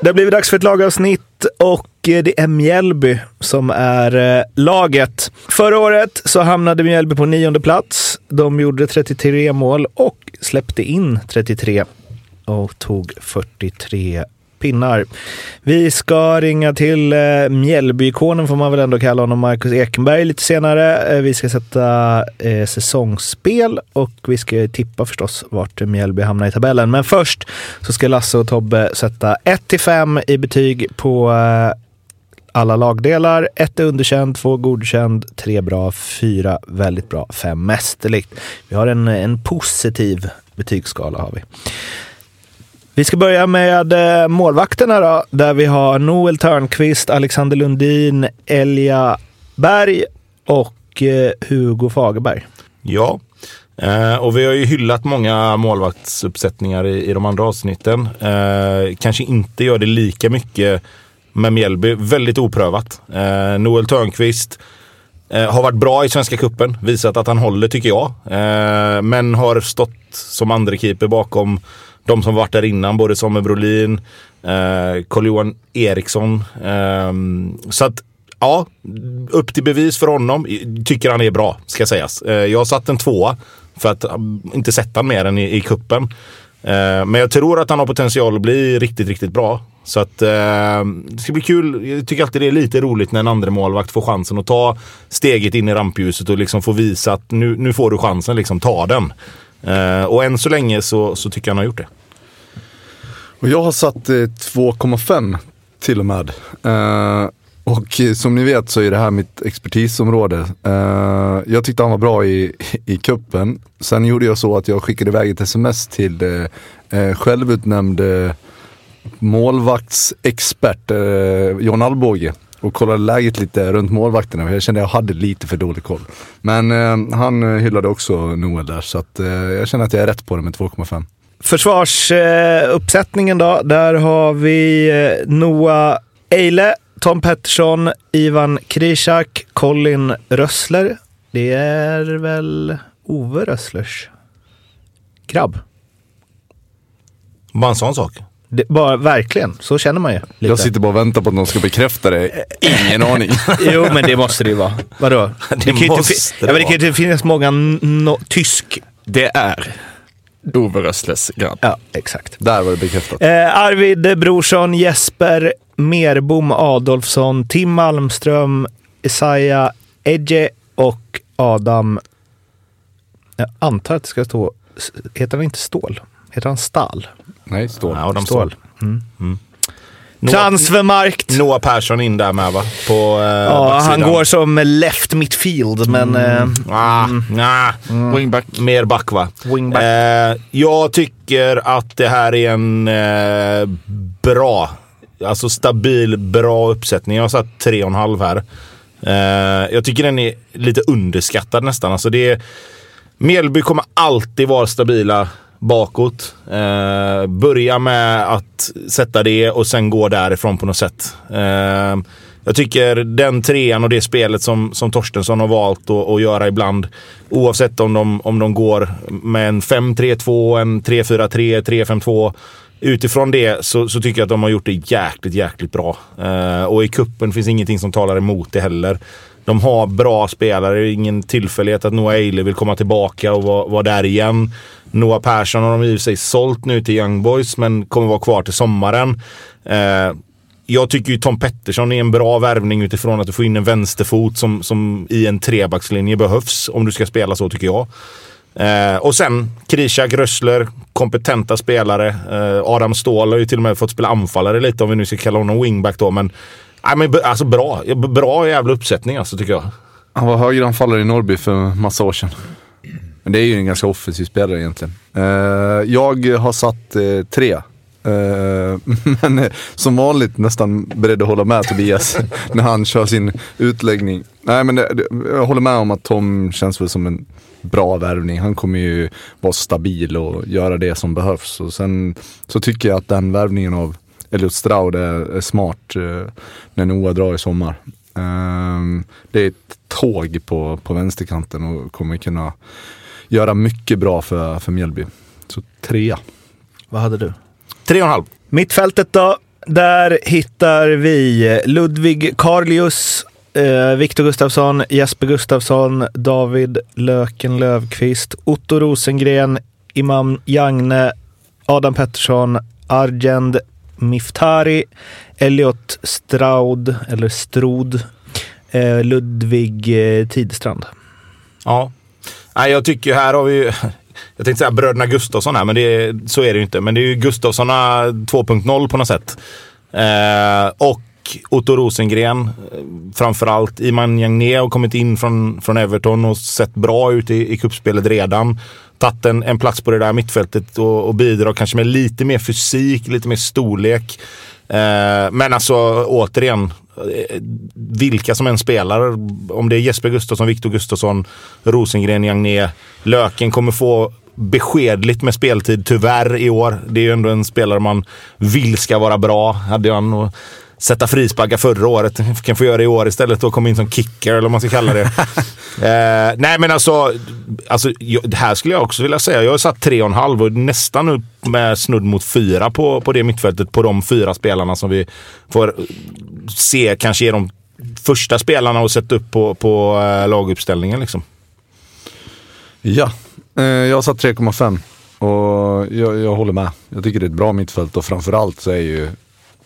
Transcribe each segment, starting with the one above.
Det har blivit dags för ett lagavsnitt och eh, det är Mjällby som är eh, laget. Förra året så hamnade Mjällby på nionde plats. De gjorde 33 mål och släppte in 33 och tog 43 pinnar. Vi ska ringa till eh, Mjällbyikonen får man väl ändå kalla honom, Marcus Ekenberg lite senare. Eh, vi ska sätta eh, säsongsspel och vi ska tippa förstås vart Mjällby hamnar i tabellen. Men först så ska Lasse och Tobbe sätta 1-5 i betyg på eh, alla lagdelar. Ett är underkänd, två godkänd, tre bra, fyra väldigt bra, fem mästerligt. Vi har en, en positiv betygsskala har vi. Vi ska börja med eh, målvakterna då, där vi har Noel Törnqvist, Alexander Lundin, Elja Berg och eh, Hugo Fagerberg. Ja, eh, och vi har ju hyllat många målvaktsuppsättningar i, i de andra avsnitten. Kanske inte gör det lika mycket med Mjällby. Väldigt oprövat. Noel Törnqvist har varit bra i Svenska Kuppen, visat att han håller tycker jag. men har stått som andre-keeper bakom de som varit där innan, både Samuel Brolin, eh, Carl-Johan Eriksson. Eh, så att ja, upp till bevis för honom. Tycker han är bra, ska sägas. Eh, jag har satt en tvåa för att mm, inte sett mer än i, i kuppen. Eh, men jag tror att han har potential att bli riktigt, riktigt bra. Så att eh, det ska bli kul. Jag tycker alltid det är lite roligt när en andra målvakt får chansen att ta steget in i rampljuset och liksom få visa att nu, nu får du chansen, liksom ta den. Eh, och än så länge så, så tycker jag han har gjort det. Och jag har satt eh, 2,5 till och med. Eh, och som ni vet så är det här mitt expertisområde. Eh, jag tyckte han var bra i, i kuppen. Sen gjorde jag så att jag skickade iväg ett sms till eh, självutnämnd eh, målvaktsexpert eh, John Alvbåge och kollade läget lite runt målvakterna. Jag kände att jag hade lite för dålig koll. Men eh, han hyllade också Noel där, så att, eh, jag känner att jag är rätt på det med 2,5. Försvarsuppsättningen då, där har vi eh, Noah Eile, Tom Pettersson, Ivan Krishak, Colin Rössler. Det är väl Ove Rösslers grabb? Bara en sån sak? Det, bara, verkligen, så känner man ju. Lite. Jag sitter bara och väntar på att någon ska bekräfta det. Ingen aning. jo, men det måste det ju vara. Vadå? Det, det kan måste det, ja, det kan ju inte finnas många no tysk... Det är Ove Rössles grabb. Ja, exakt. Där var det bekräftat. Eh, Arvid Brorsson, Jesper Merbom Adolfsson, Tim Malmström, Isaiah Edge och Adam... Jag antar att det ska stå... Heter han inte Stål? Heter han Stall? Nej, Stål. Ja, Adam Stål. Mm. Mm. Transfermarkt. Noah Persson in där med va? På, eh, ja, han går som left midfield, men... Mm. Eh, ah, mm. Nah. Mm. Wingback. Mer back va? Wingback. Eh, jag tycker att det här är en eh, bra, alltså stabil, bra uppsättning. Jag har satt 3,5 här. Eh, jag tycker den är lite underskattad nästan. Alltså det är, Mjällby kommer alltid vara stabila bakåt. Eh, börja med att sätta det och sen gå därifrån på något sätt. Eh, jag tycker den trean och det spelet som, som Torstensson har valt att, att göra ibland, oavsett om de, om de går med en 5-3-2, en 3-4-3, 3-5-2. Utifrån det så, så, tycker jag att de har gjort det jäkligt, jäkligt bra. Eh, och i kuppen finns ingenting som talar emot det heller. De har bra spelare, det är ingen tillfällighet att Noah Eile vill komma tillbaka och vara, vara där igen. Noah Persson har de i och för sig sålt nu till Young Boys men kommer vara kvar till sommaren. Eh, jag tycker ju Tom Pettersson är en bra värvning utifrån att du får in en vänsterfot som, som i en trebackslinje behövs om du ska spela så tycker jag. Eh, och sen Krishak, Rössler, kompetenta spelare. Eh, Adam Ståhl har ju till och med fått spela anfallare lite om vi nu ska kalla honom wingback då. Men, nej, men alltså bra. Bra jävla uppsättning alltså tycker jag. Han var högeranfallare i Norrby för massa år sedan. Men det är ju en ganska offensiv spelare egentligen. Eh, jag har satt eh, tre. Eh, men eh, som vanligt nästan beredd att hålla med Tobias när han kör sin utläggning. Nej men det, jag håller med om att Tom känns väl som en bra värvning. Han kommer ju vara stabil och göra det som behövs. Och sen så tycker jag att den värvningen av Elliot Stroud är, är smart eh, när Noah drar i sommar. Ehm, det är ett tåg på, på vänsterkanten och kommer kunna göra mycket bra för, för Mjällby. Så trea. Vad hade du? Tre och en halv. Mittfältet då? Där hittar vi Ludvig Karlius, eh, Viktor Gustafsson, Jesper Gustafsson, David Löken Lövqvist, Otto Rosengren, Imam Jagne, Adam Pettersson, Argend Miftari, Elliot Straud, eller Strod, eh, Ludvig eh, Tidstrand. Ja. Nej, jag tycker här har vi ju... Jag tänkte säga bröderna Gustafsson här, men det, så är det ju inte. Men det är ju Gustafssona 2.0 på något sätt. Eh, och Otto Rosengren eh, framförallt. Iman Jagné har kommit in från, från Everton och sett bra ut i, i kuppspelet redan. Tagit en, en plats på det där mittfältet och, och bidrar kanske med lite mer fysik, lite mer storlek. Eh, men alltså återigen, eh, vilka som än spelar, om det är Jesper Gustafsson, Viktor Gustafsson, Rosengren, Jagné, Löken kommer få beskedligt med speltid tyvärr i år. Det är ju ändå en spelare man vill ska vara bra. Hade jag nog sätta frisparkar förra året. Kan få göra det i år istället och komma in som kicker eller vad man ska kalla det. eh, nej men alltså, alltså jag, här skulle jag också vilja säga. Jag har satt tre och en halv och nästan upp med snudd mot fyra på, på det mittfältet på de fyra spelarna som vi får se kanske är de första spelarna och sätta upp på, på eh, laguppställningen. Liksom. Ja, eh, jag har satt 3,5 och jag, jag håller med. Jag tycker det är ett bra mittfält och framförallt så är ju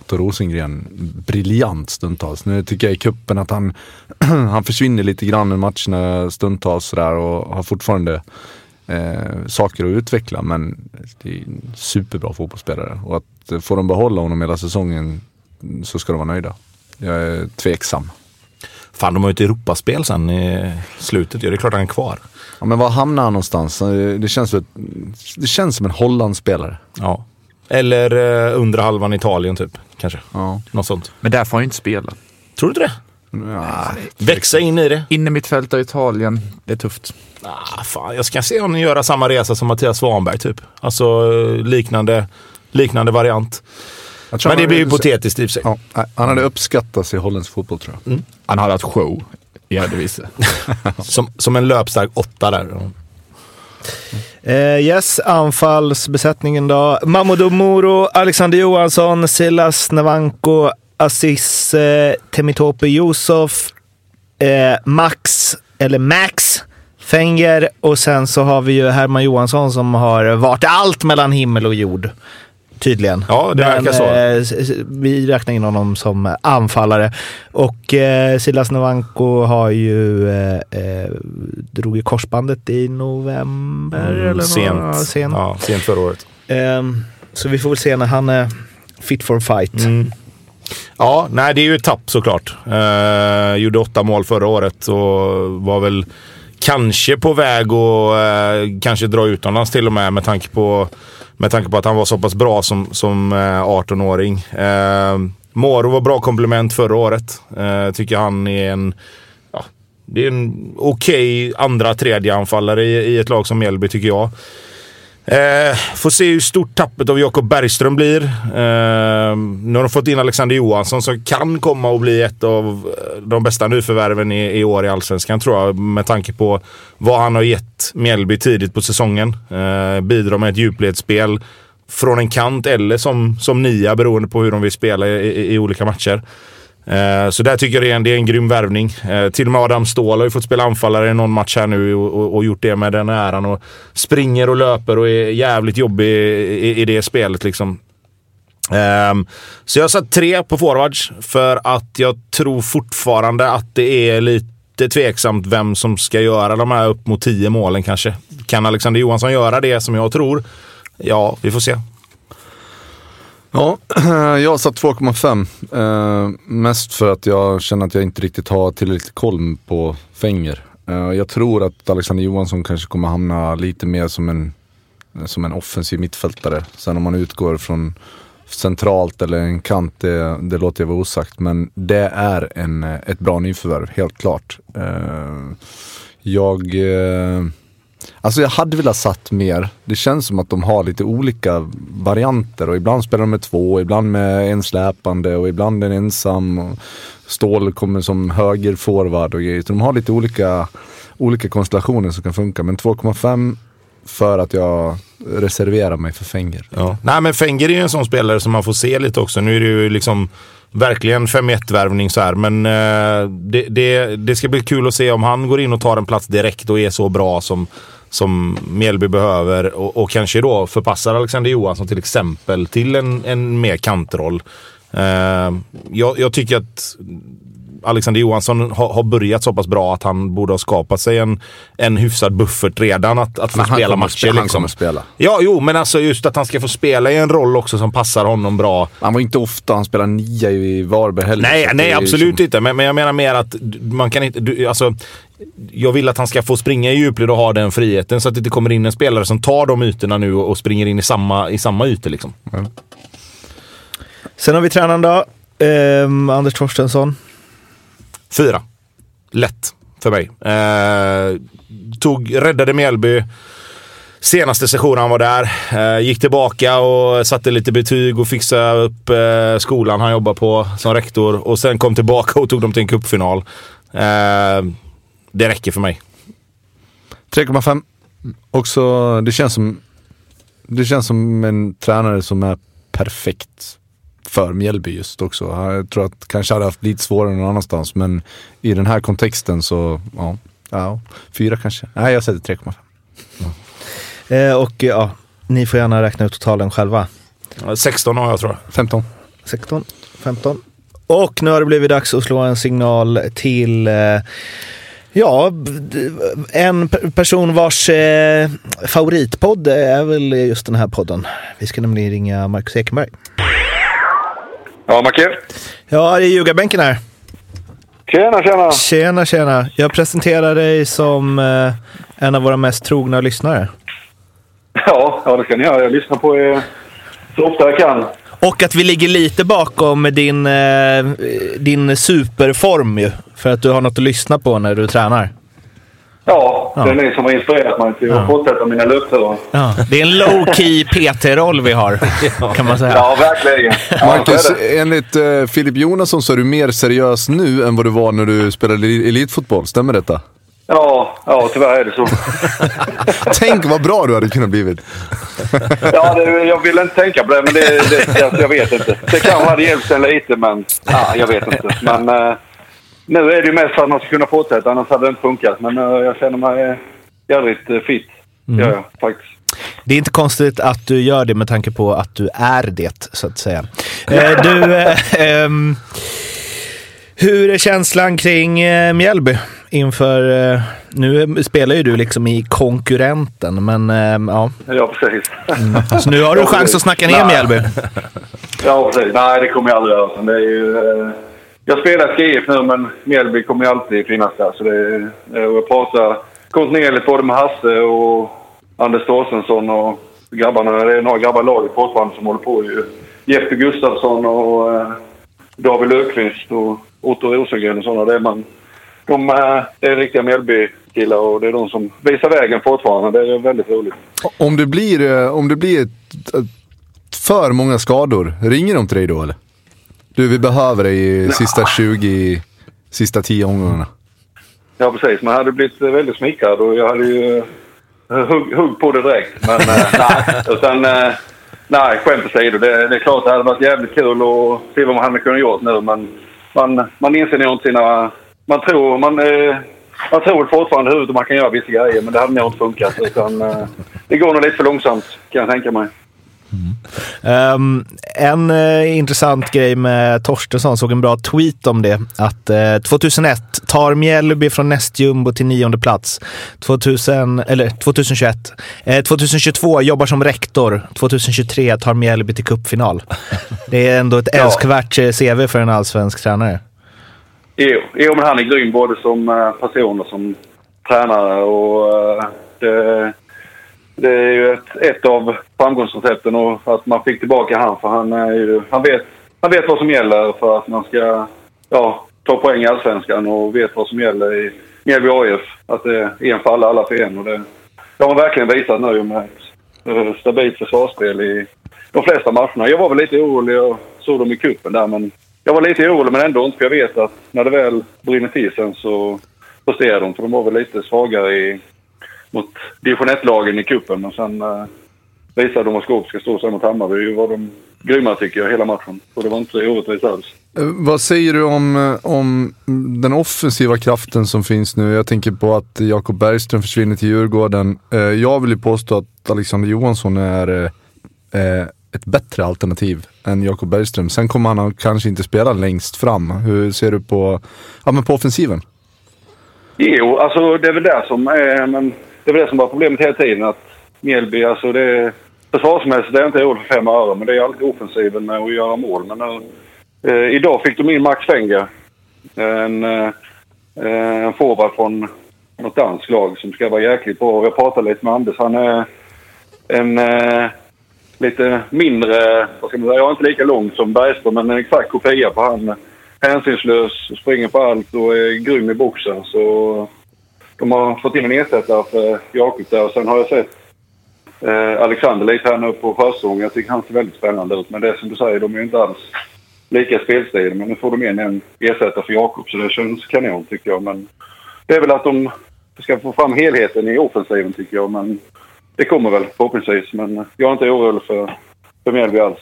Otto Rosengren briljant stundtals. Nu tycker jag i kuppen att han, han försvinner lite grann i matcherna stundtals sådär och har fortfarande eh, saker att utveckla men det är en superbra fotbollsspelare och att eh, får de behålla honom hela säsongen så ska de vara nöjda. Jag är tveksam. Fan, de har ju ett Europaspel sen i slutet. Ja, det är klart han är kvar. Ja, men var hamnar han någonstans? Det känns, det känns som en Hollandspelare. Ja. Eller eh, under halvan Italien typ, kanske. Ja. Något sånt. Men där får han ju inte spela. Tror du inte det? Ja, Växa in i det? Inne mittfältare i Italien, det är tufft. Ah, fan, jag ska se honom göra samma resa som Mattias Svanberg typ. Alltså eh, liknande, liknande variant. Men det blir ju hypotetiskt i och för sig. Ja, han hade uppskattats i holländsk fotboll tror jag. Han hade haft show i Eredivisie. Som, som en löpstark åtta där. Eh, yes, anfallsbesättningen då. Mamoudou Moro, Alexander Johansson, Silas Navanko, Aziz eh, Temitope Yusuf, eh, Max, eller Max Fenger och sen så har vi ju Herman Johansson som har varit allt mellan himmel och jord. Tydligen. Ja, det verkar så. eh, vi räknar in honom som anfallare. Och eh, Silas Navanko har ju eh, eh, drog ju korsbandet i november. eller Mm, sent. Några, sent. Ja, sent förra året. Ehm, så vi får väl se när han är fit for fight. Mm. Ja, nej det är ju ett tapp såklart. Eh, gjorde åtta mål förra året och var väl kanske på väg att eh, kanske dra utomlands till och med med tanke på, med tanke på att han var så pass bra som, som eh, 18-åring. Eh, Moro var bra komplement förra året. Eh, tycker han är en ja, det är en okej andra tredje anfallare i, i ett lag som Mjällby tycker jag. Eh, får se hur stort tappet av Jakob Bergström blir. Eh, nu har de fått in Alexander Johansson som kan komma att bli ett av eh, de bästa nyförvärven i, i år i Allsvenskan tror jag. Med tanke på vad han har gett Mjällby tidigt på säsongen. Eh, bidrar med ett djupledsspel från en kant eller som, som nia beroende på hur de vill spela i, i, i olika matcher. Eh, så där tycker jag det är en, det är en grym värvning. Eh, till och med Adam Ståhl har ju fått spela anfallare i någon match här nu och, och, och gjort det med den äran. Och springer och löper och är jävligt jobbig i, i, i det spelet. Liksom. Um, så jag har satt tre på forwards för att jag tror fortfarande att det är lite tveksamt vem som ska göra de här upp mot tio målen kanske. Kan Alexander Johansson göra det som jag tror? Ja, vi får se. Ja, jag har satt 2,5. Eh, mest för att jag känner att jag inte riktigt har tillräckligt koll på Fenger. Eh, jag tror att Alexander Johansson kanske kommer hamna lite mer som en, eh, som en offensiv mittfältare. Sen om man utgår från centralt eller en kant, det, det låter jag vara osagt. Men det är en, eh, ett bra nyförvärv, helt klart. Eh, jag... Eh, Alltså jag hade velat satt mer. Det känns som att de har lite olika varianter och ibland spelar de med två, ibland med en släpande och ibland en ensam. Stål kommer som högerforward och grejer. Så de har lite olika, olika konstellationer som kan funka. Men 2,5 för att jag reserverar mig för Fenger. Ja. Nej, men Fenger är ju en sån spelare som man får se lite också. Nu är det ju liksom verkligen 5-1-värvning så här, men eh, det, det, det ska bli kul att se om han går in och tar en plats direkt och är så bra som, som Mjällby behöver och, och kanske då förpassar Alexander Johansson till exempel till en, en mer kantroll. Eh, jag, jag tycker att Alexander Johansson har, har börjat så pass bra att han borde ha skapat sig en, en hyfsad buffert redan att, att få Men han spela matcher. spela- han liksom. kommer spela. Ja, jo, men alltså just att han ska få spela i en roll också som passar honom bra. Han var inte ofta han spelade nia i Varberg heller. Nej, nej absolut liksom- inte. Men, men jag menar mer att man kan inte... Du, alltså, jag vill att han ska få springa i djupled och ha den friheten så att det inte kommer in en spelare som tar de ytorna nu och, springer in i samma, i samma ytor. Liksom. Sen har vi tränaren då. Ehm, Anders Torstensson. Fyra. Lätt för mig. Eh, tog, räddade Mjällby senaste sessionen han var där. Eh, gick tillbaka och satte lite betyg och fixade upp eh, skolan han jobbar på som rektor. Och sen kom tillbaka och tog dem till en cupfinal. Eh, det räcker för mig. 3,5. Också, det känns som det känns som en tränare som är perfekt för Mjällby just också. Jag tror att kanske hade haft lite svårare någon annanstans men i den här kontexten så, ja, ja fyra kanske. Nej, jag sätter 3,5. Eh, och ja, ni får gärna räkna ut totalen själva. 16 har jag tror jag. 15. 16, 15. Och nu har det blivit dags att slå en signal till eh, Ja, en pe- person vars eh, favoritpodd är väl just den här podden. Vi ska nämligen ringa Marcus Ekenberg. Ja, Macke. Ja, det är ljugarbänken här. Tjena, tjena. Tjena, tjena. Jag presenterar dig som eh, en av våra mest trogna lyssnare. Ja, ja, det ska ni göra. Jag lyssnar på er så ofta jag kan. Och att vi ligger lite bakom din, eh, din superform ju. För att du har något att lyssna på när du tränar. Ja, Ja. det är ni som har inspirerat mig till att fortsätta mina löpturer. Ja, det är en low-key PT-roll vi har, kan man säga. Ja, verkligen. Ja, Marcus, enligt eh, Filip Jonasson så är du mer seriös nu än vad du var när du spelade elitfotboll. Stämmer detta? Ja, ja, tyvärr är det så. Tänk vad bra du hade kunnat blivit. Ja, det, jag vill inte tänka på det, men det, det, alltså, jag vet inte. Det kanske hade hjälpt en lite, men ja, jag vet inte. Men eh, nu är det ju mest för att man ska kunna fortsätta, annars hade det inte funkat. Men eh, jag känner mig eh, jävligt eh, fit. Mm. Ja, ja, faktiskt. Det är inte konstigt att du gör det med tanke på att du är det, så att säga. Du, eh, ehm, hur är känslan kring eh, Mjällby inför... Eh, nu spelar ju du liksom i konkurrenten, men eh, ja. Ja, precis. Så nu har du chans att snacka ner. Mjällby. Ja, precis. Nej, det kommer jag aldrig göra. Det är ju, eh, jag spelar SKIF nu, men Mjällby kommer ju alltid finnas där. Så det, är- och jag pratar kontinuerligt både med Hasse och Anders Torstensson och grabbarna. Det är några grabbar i laget fortfarande som håller på. Ju. Jeppe Gustafsson och eh, David Löfqvist och Otto Rosengren och sådana. Det är man, de eh, är riktiga Mjällby-killar och det är de som visar vägen fortfarande. Det är väldigt roligt. Om det blir, eh, om det blir för många skador, ringer de till dig då eller? Du, vi behöver dig i sista 20, sista 10 omgångarna. Ja, precis. Man hade blivit väldigt smickrad och jag hade ju eh, hugg, hugg på det direkt. Men eh, nej, utan, eh, nej, skämt åsido. Det, det är klart det hade varit jävligt kul att se vad man hade kunnat gjort nu. Men man, man inser nog inte sina... Man tror, man, man tror fortfarande i huvudet man kan göra vissa grejer, men det hade nog inte funkat. Utan, det går nog lite för långsamt, kan jag tänka mig. Um, en uh, intressant grej med Torstensson, såg en bra tweet om det. Att uh, 2001 tar Mjällby från nästjumbo till nionde plats. 2000, eller 2021. Uh, 2022 jobbar som rektor. 2023 tar Mjällby till cupfinal. Det är ändå ett Ja. älskvärt eh, CV för en allsvensk tränare. Jo, jo, men han är grym både som eh, person och som tränare. Och, eh, det, det är ju ett, ett av framgångsrecepten och att man fick tillbaka han. För han, är ju, han, vet, han vet vad som gäller för att man ska ja, ta poäng i Allsvenskan och vet vad som gäller i Mjällby AIF. Att det är en för alla, alla för en. Och det, det har han verkligen visat nu med ett eh, stabilt försvarsspel i de flesta matcherna. Jag var väl lite orolig och såg dem i kuppen där men jag var lite orolig men ändå inte för jag vet att när det väl brinner till sen så presterar de. För de var väl lite svagare i, mot division 1-lagen i kuppen men sen eh, visade de vad skåp ska stå sen mot Hammarby. var de grymma tycker jag hela matchen. Och det var inte orättvist alls. Eh, Vad säger du om, eh, om den offensiva kraften som finns nu? Jag tänker på att Jakob Bergström försvinner till Djurgården. Eh, Jag vill ju påstå att Alexander Johansson är ett bättre alternativ än Jakob Bergström. Sen kommer han kanske inte spela längst fram. Hur ser du på, ja, men på offensiven? Jo, alltså det är väl det som är, men det var det som var problemet hela tiden. Att Mjällby, alltså det försvarsmässigt är jag inte orolig för fem öre, men det är alltid offensiven med att göra mål. Men nu, eh, idag fick de in Max Fenger. En, eh, eh, en forward från något danskt lag som ska vara jäkligt bra. Jag pratade lite med Anders. Han är en eh, lite mindre, vad ska man säga, jag är inte lika lång som Bergström, men en exakt kopia på han. Hänsynslös, springer på allt och är grym i boxen. Så de har fått in en ersättare för Jakob där. Och sen har jag sett eh, Alexander lite här nu på försäsongen. Jag tycker han ser väldigt spännande ut. Men det är som du säger, de är ju inte alls lika spelstil. Men nu får de in en ersättare för Jakob så det känns kanon tycker jag. Men det är väl att de ska få fram helheten i offensiven tycker jag. Men det kommer väl förhoppningsvis. Men jag är inte orolig för, för Mjällby alls.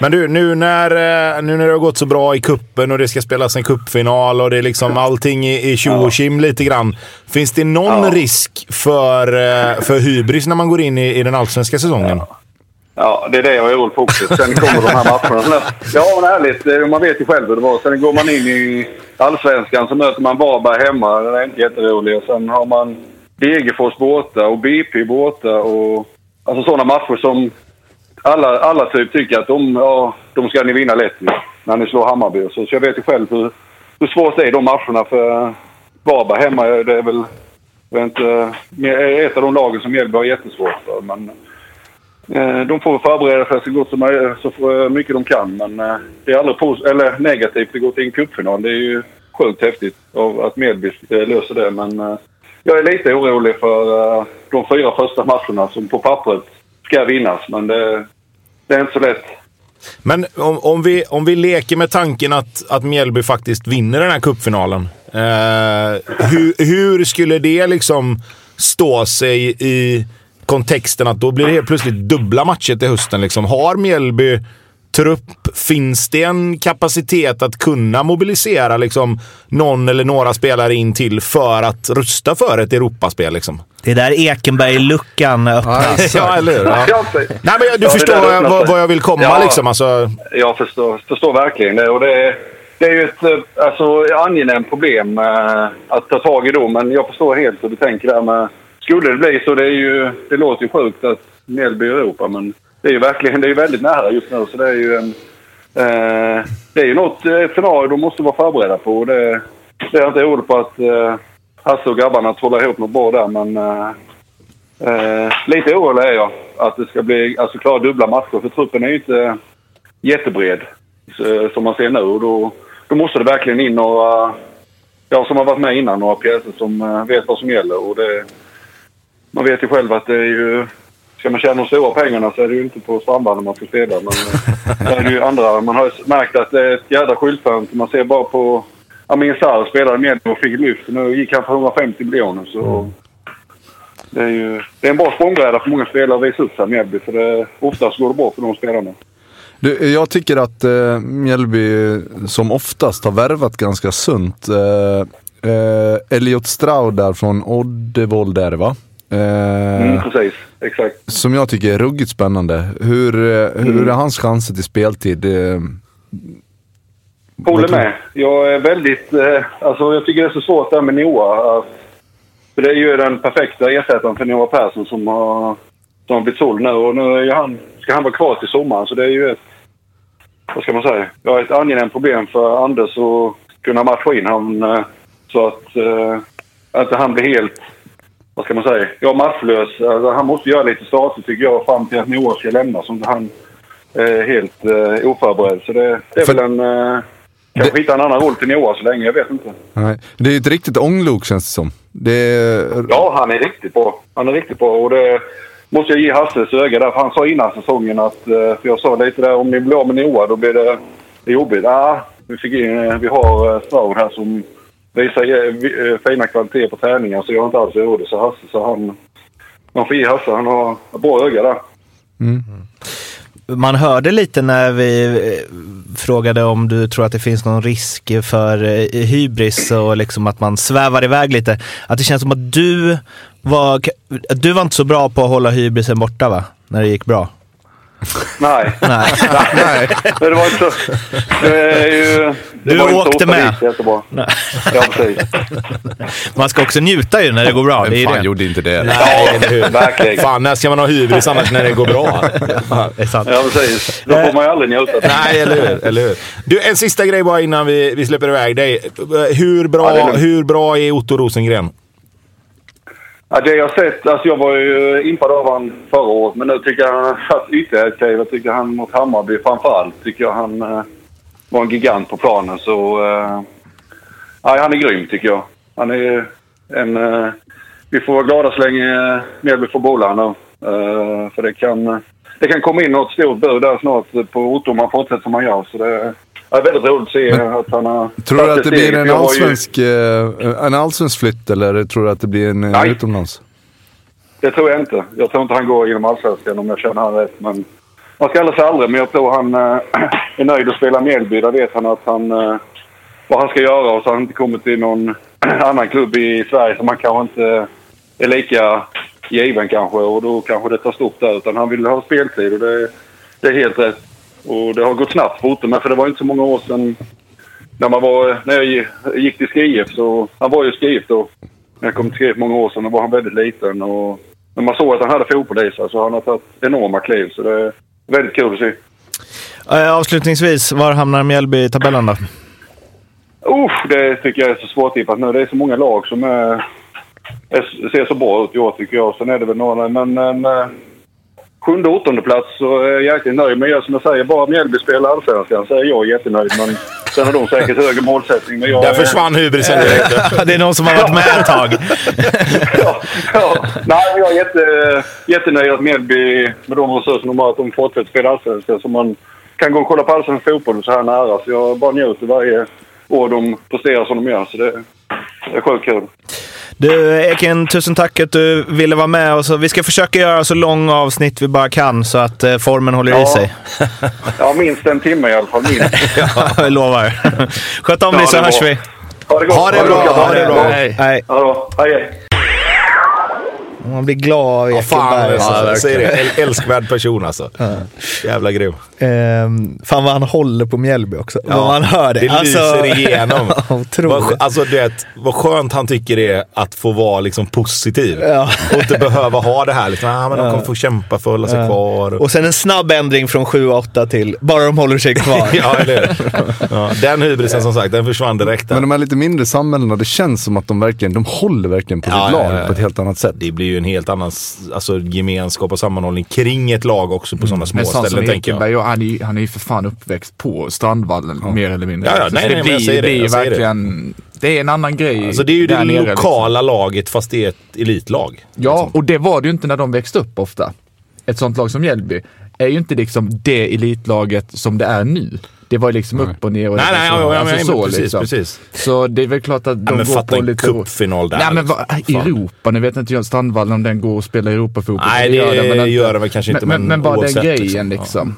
Men du, nu när, eh, nu när det har gått så bra i kuppen och det ska spelas en kuppfinal och det är liksom allting i, tjo och tjim lite grann. Finns det någon Ja. risk för, eh, för hybris när man går in i, i den allsvenska säsongen? Ja, det är det jag är orolig för också. Sen kommer de här matcherna. Ja, men ärligt. Man vet ju själv hur det var. Sen går man in i Allsvenskan så möter man Varberg hemma. Det är inte jätteroligt. Och sen har man Degerfors borta och BP borta. Och, alltså sådana matcher som alla, alla typ tycker att de, ja, de ska ni vinna lätt ju, när ni slår Hammarby. Så, så jag vet ju själv hur, hur svårt det är de matcherna. För Varberg hemma, det är väl jag vet inte, ett av de lagen som Mjällby har jättesvårt för. Men, eh, De får förbereda sig så gott som så mycket de kan. Men eh, det är aldrig pos- eller negativt att gå till en cupfinal. Det är ju sjukt häftigt att Mjällby eh, löser det. Men jag är lite orolig för de fyra första matcherna som på pappret ska vinnas. Men det, det är inte så lätt. Men om, om, vi, om vi leker med tanken att, att Mjällby faktiskt vinner den här cupfinalen. Eh, hur, hur skulle det liksom stå sig i kontexten att då blir det helt plötsligt dubbla matcher till hösten? Liksom. Har Mjällby trupp? Finns det en kapacitet att kunna mobilisera liksom, någon eller några spelare in till för att rusta för ett Europaspel? Liksom? Det är där Ekenberg-luckan öppnas. ja, eller hur? Ja. Nej, men du Ja, förstår vad, vad jag vill komma Ja. liksom. Alltså, jag förstår, förstår verkligen det. Och det, är, det är ju ett eh, alltså, angenämt problem eh, att ta tag i då. Men jag förstår helt hur du tänker där med... Skulle det bli så, det, är ju, det låter ju sjukt att Mjällby i Europa, men det är ju verkligen det är väldigt nära just nu. Så det är ju en... Eh, det är ju något eh, ett scenario de måste vara förberedda på. Och Det, det är jag inte orolig på att eh, Hasse och grabbarna trollar ihop något bra där, men... Eh, eh, lite orolig är jag att det ska bli alltså, klara dubbla matcher, för truppen är ju inte jättebred så- som man ser nu. Och då, då måste det verkligen in några, ja, som har varit med innan, några pjäser som eh, vet vad som gäller. Och det, man vet ju själv att det är ju... Ska man tjäna de stora pengarna så är det ju inte på Strandvallen man ska spela. Men eh, det är det ju andra. Man har ju märkt att det är ett jädra skyltfönster. Man ser bara på... Amin Sarr spelade med och fick lyft. Nu gick han för 150 miljoner. Så det är ju det är en bra språngbräda för många spelare att visa upp sig i Mjällby. För det, oftast går det bra för de spelarna. Du, jag tycker att eh, Mjällby som oftast har värvat ganska sunt. Eh, eh, Elliot Stroud där från Oddevold är det va? Eh, Mm, precis. Exakt. Som jag tycker är ruggigt spännande. Hur, eh, hur är hans chanser till speltid? Eh, Håller med. Jag är väldigt... Eh, alltså jag tycker det är så svårt där med Noah. För det är ju den perfekta ersättaren för Noah Persson som har, som har blivit såld nu. Och nu han, ska han vara kvar till sommaren. Så det är ju ett... Vad ska man säga? Ja, ett angenämt problem för Anders att kunna matcha in honom så att eh, att han blir helt... Vad ska man säga? Ja, matchlös. Alltså, han måste göra lite starter tycker jag fram till att Noah ska lämna. Som han är helt eh, oförberedd. Så det, det är För- väl en... Eh, kanske hitta en annan roll till Noah så länge. Jag vet inte. nej. Det är ett riktigt ånglok känns det som. Det Ja, han är riktigt bra. Han är riktigt bra. Och det måste jag ge Hasses öga där. För han sa innan säsongen att... eh, För jag sa lite där, om ni blir av med Noah då blir det, det jobbigt. Ja, vi, fick in, eh, vi har Stroud här som visar eh, eh, fina kvaliteter på träningar. Så jag har inte alls råd. Så Hasse, så han... Man får ge Hasse. Han har bra öga där. Man hörde lite när vi eh, frågade om du tror att det finns någon risk för hybris och liksom att man svävar iväg lite. Att det känns som att du var, du var inte så bra på att hålla hybrisen borta va? När det gick bra. Nej. Nej. nej. Men det var inte så... Det är ju... Det Du åkte med. det. Ja. Man ska också njuta ju när det går bra. Det Vem ju fan det. gjorde inte det? Nej, eller hur? Verkligen. Fan, när ska man ha hybris annars när det går bra? Ja, det är sant. Ja, precis. Då får man ju aldrig njuta. Nej, eller hur? Eller hur? Du, en sista grej bara innan vi, vi släpper iväg dig. Hur bra, Ja, det hur bra är Otto Rosengren? Ja, det jag sett, alltså jag var ju impad av han förra året, men nu tycker jag han har satt ytterligare ett kliv. Jag tycker han mot Hammarby framförallt, tycker jag han eh, var en gigant på planen. Så, eh, ja, han är grym tycker jag. Han är en... Eh, vi får vara glada så länge eh, Mjällby får bollar nu. Eh, för det kan, det kan komma in något stort bud där snart på Otto om han fortsätter som han gör. Så det är väldigt roligt att se att han har Tror du att det blir en ju- allsvensk, eh, en allsvensk flytt eller tror du att det blir en eh, Nej. utomlands? Det tror jag inte. Jag tror inte han går inom allsvenskan om jag känner han rätt. Men man ska aldrig säga aldrig, men jag tror han eh, är nöjd att spela Mjällby. Där vet han att han, eh, vad han ska göra och så har han inte kommit till någon annan klubb i Sverige som han kanske inte är lika given kanske och då kanske det tar stopp där. Utan han vill ha speltid och det, det är helt rätt. Och det har gått snabbt för men för det var inte så många år sedan när, man var, när jag gick till SKIF så... Han var ju SKIF då. När jag kom till SKIF många år sedan, då var han väldigt liten. Och när man såg att han hade fotboll i sig så han har tagit enorma kliv. Så det väldigt kul att se. Eh, Avslutningsvis, var hamnar Mjällby i tabellen då? Usch, det tycker jag är så svårtippat nu. Det är så många lag som är, är, ser så bra ut i år tycker jag. Sen är det väl några, men en sjunde, åttonde plats så är jag jäkligt nöjd. Men jag, som jag säger, bara Mjällby spelar allsvenskan så är jag jättenöjd. Men sen har de säkert högre målsättning. Men jag, Där är- försvann hybrisen direkt. det är någon som har varit med ett tag. ja, ja. Nej, jag är jätte, jättenöjd att Mjällby, med de resurser de har, att de fortsätter spela allsvenskan. Så man kan gå och kolla på allsvensk fotboll så här nära. Så jag bara njuter varje år de presterar som de gör. Så det, det är sjukt kul. Du Ekin, tusen tack att du ville vara med. Och så, vi ska försöka göra så långa avsnitt vi bara kan så att eh, formen håller i Ja. sig. Ja, minst en timme i alla fall. Minst. Ja, jag lovar. Sköt om Ja, dig så det hörs bra. vi. Ha det gott. Ha det bra, gott. ha det bra. Hej. Hej, hej. Man blir glad av Ja, fan, Ekenberg. alltså, alltså. säger det. Äl- Älskvärd person alltså. Jävla grym. Ehm, fan vad han håller på Mjällby också. vad man hör det. Det lyser igenom. Vad, alltså, du vet, vad skönt han tycker det är att få vara liksom, positiv. Ja. Och inte behöva ha det här. Liksom, ah, men de kommer få kämpa för att hålla sig kvar. Och, sen en snabb ändring från 7-8 till bara de håller sig kvar. ja, eller ja, Den hybrisen som sagt, den försvann direkt. Men Där. de här lite mindre samhällena, det känns som att de verkligen, de håller verkligen på Ja, sitt ja, lag ja. på ett helt annat sätt. Det blir ju en helt annan alltså, gemenskap och sammanhållning kring ett lag också på sådana små Men sånt som ställen tänker jag. Och han, är, ju- han är ju för fan uppväxt på Strandvallen mer eller mindre. Ja, ja, nej, det nej, jag blir, det, det är jag säger det. verkligen, det är en annan grej Alltså, det är ju det nere, liksom. lokala laget fast det är ett elitlag. Ja, och det var det ju inte när de växte upp ofta. Ett sånt lag som Mjällby är ju inte liksom det elitlaget som det är nu. Det var liksom upp och ner och Nej, nej, så, ja, ja, alltså men, så, precis, liksom. precis. Så det är väl klart att de Ja, men går på en lite... cupfinal där. Nej men liksom. vad, Europa, nu vet inte jag Strandvallen om den går och spelar Europafotboll. Nej, det gör den väl kanske inte, men, men, men bara den grejen liksom. liksom.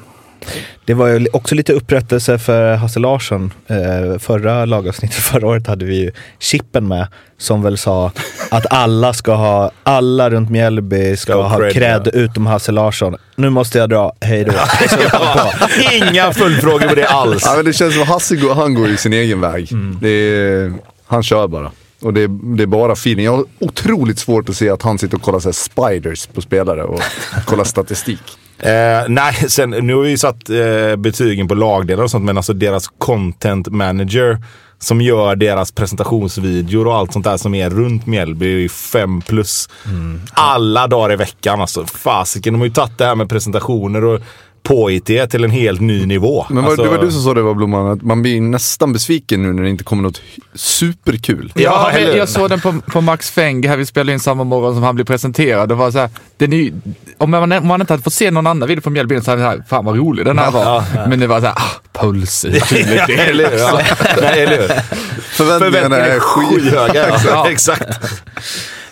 Det var ju också lite upprättelse för Hasse Larsson. Eh, förra lagavsnittet förra året hade vi ju Chippen med som väl sa att alla ska ha, alla runt Mjällby ska Ska ha cred, cred ja. utom Hasse Larsson. Nu måste jag dra, hej då. Inga följdfrågor på det alls. Ja, men det känns som att Hasse går, han går i sin egen väg. Mm. Det är, han kör bara. Och det är, det är bara feeling. Jag har otroligt svårt att se att han sitter och kollar så här spiders på spelare och kollar statistik. Eh, nej, sen, nu har vi ju satt eh, betygen på lagdelar och sånt, men alltså deras content manager som gör deras presentationsvideor och allt sånt där som är runt Mjällby är ju fem plus. Alla dagar i veckan alltså. Fasiken, de har ju tagit det här med presentationer och påhittighet till en helt ny nivå. Men vad, alltså, det var du som sa det var Blomman, att man blir nästan besviken nu när det inte kommer något superkul. Ja, Ja, jag såg den på, på Max Feng här, vi spelade in samma morgon som han blev presenterad. Det var så här, den är, ju- om, man, om man inte hade fått se någon annan video på Mjällby så hade det här, fan vad rolig den här var. Men det var så här, ah, puls i tydligt det eller hur? Ja. Nej, eller hur? Förväntningarna är skyhöga. skyhöga. Ja. Ja. Exakt.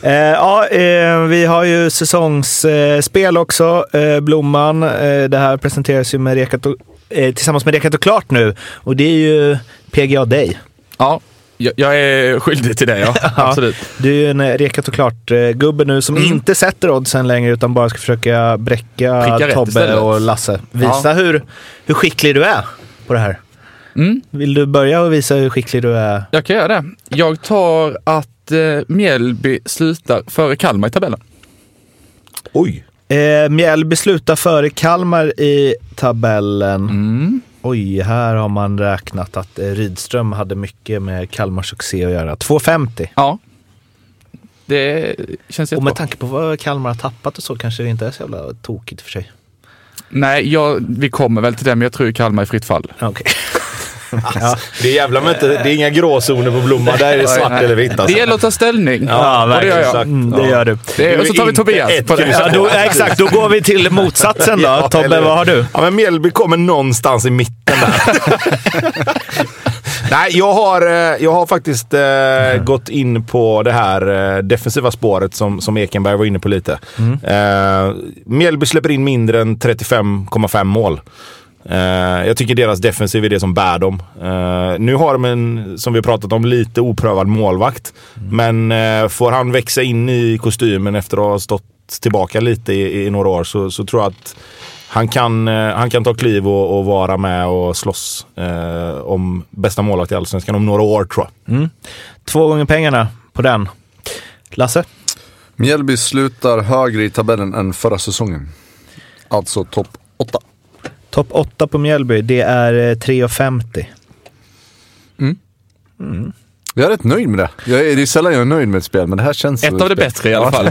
Eh, ja, eh, vi har ju säsongsspel också, eh, Blomman. Eh, det här presenteras ju med Rekat och, eh, tillsammans med Rekat och Klart nu. Och det är ju PGA Day. Ja, jag, jag är skyldig till det ja. Absolut. Du är ju en Rekat och Klart-gubbe nu som inte sätter oddsen längre utan bara ska försöka bräcka Tobbe och Lasse. Visa hur, hur skicklig du är på det här. Mm. Vill du börja och visa hur skicklig du är? Jag kan göra det. Jag tar att eh, Mjällby slutar före Kalmar i tabellen. Oj. Eh, Mjällby slutar före Kalmar i tabellen. Mm. Oj, här har man räknat att eh, Rydström hade mycket med Kalmars succé att göra. 2,50. Ja. Det känns Och jättebra. med tanke på vad Kalmar har tappat och så kanske det inte är så jävla tokigt för sig. Nej, jag, vi kommer väl till det, men jag tror Kalmar är fritt fall. Okej. Det är jävla inte, det är inga gråzoner på Blomma. Där är det svart eller vitt Det alltså. gäller att ta ställning. Ja, och det gör jag. Mm, det Ja. gör du. Det, och så tar vi Tobias ett det. Ja, då, ja, exakt, då går vi till motsatsen då. Ja, Tobbe, eller- vad har du? Ja, men Mjällby kommer någonstans i mitten där. Nej, jag har, eh, jag har faktiskt eh, gått in på det här eh, defensiva spåret som, som Ekenberg var inne på lite. Eh, Mjällby släpper in mindre än 35,5 mål. Eh, jag tycker deras defensiv är det som bär dem. Eh, nu har de en, som vi pratat om, lite oprövad målvakt. Men eh, får han växa in i kostymen efter att ha stått tillbaka lite i, i några år så, så tror jag att han kan, han kan ta kliv och, och vara med och slåss om bästa målvakt i Allsvenskan om några år tror jag. Två gånger pengarna på den. Lasse? Mjällby slutar högre i tabellen än förra säsongen. Alltså topp 8. Topp 8 på Mjällby, det är eh, 3,50. Jag är rätt nöjd med det. Jag är, det är sällan jag är nöjd med ett spel, men det här känns Ett av det bättre i alla fall.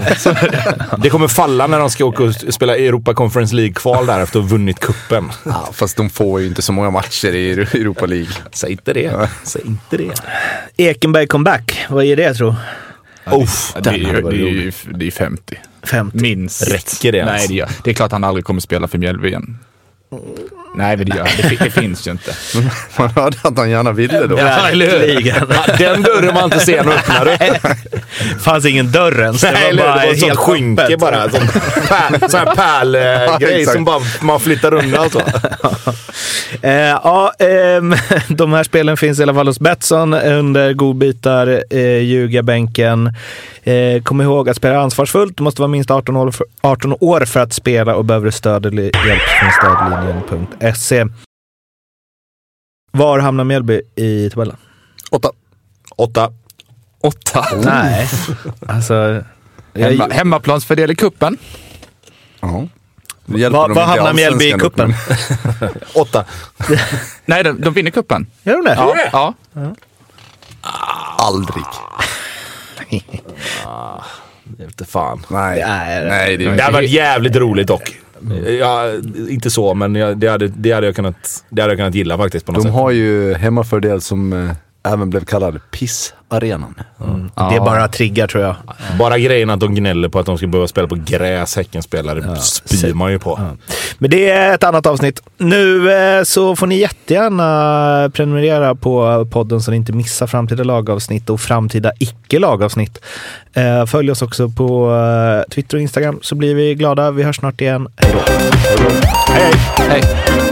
Det kommer falla när de ska åka och spela Europa Conference League-kval där efter att ha vunnit kuppen. Ja, fast de får ju inte så många matcher i Europa League. Säg inte det. Säg inte det. Ekenberg comeback, vad ger det tro? Uff, Det är det är rolig. ju- det är 50. 50. Minst. Räcker det Nej, ens? det, gör. det är klart han aldrig kommer spela för Mjällby igen. 嗯 Nej, men det gör det, det finns ju inte. Man hörde att han gärna ville då. Ja? Verkligen. Ja, Den dörren var inte sen att öppna. du. fanns ingen dörr ens. Det Nej, var bara det var ett sånt helt skynke öppet. bara. Sån här pärlgrej exakt. som bara man flyttar undan. Så. Eh, ja, ehm, de här spelen finns i alla fall hos Betsson under godbitar, eh, ljugarbänken. Eh, kom ihåg att spela ansvarsfullt. Du måste vara minst 18 år, för, 18 år för att spela och behöver stöd eller hjälp från stödlinjen.se. Var hamnar Mjällby i tabellen? 8. Åtta. Åtta. Nej, alltså... Hemma, Jag, hemmaplansfördel i kuppen. Ja. Det inte i hamnar Mjällby i kuppen? Åtta. Nej, de, de vinner kuppen. gör de det? Ja. ja. Aldrig. Det vete fan. Nej. Nej, Nej, det är Det hade varit jävligt roligt dock. Ja, inte så, men jag, det, hade, det, hade jag kunnat, det hade jag kunnat gilla faktiskt på något De sätt. har ju hemmafördel som eh, även blev kallad pissarenan. Det är bara triggar tror jag. Bara grejen att de gnäller på att de ska behöva spela på gräs, Häckenspelare, spyr man ju på. Men det är ett annat avsnitt. Nu eh, så får ni jättegärna prenumerera på podden så ni inte missar framtida lagavsnitt och framtida icke-lagavsnitt. Eh, följ oss också på eh, Twitter och Instagram så blir vi glada. Vi hörs snart igen. Hej då! Hej! Hej.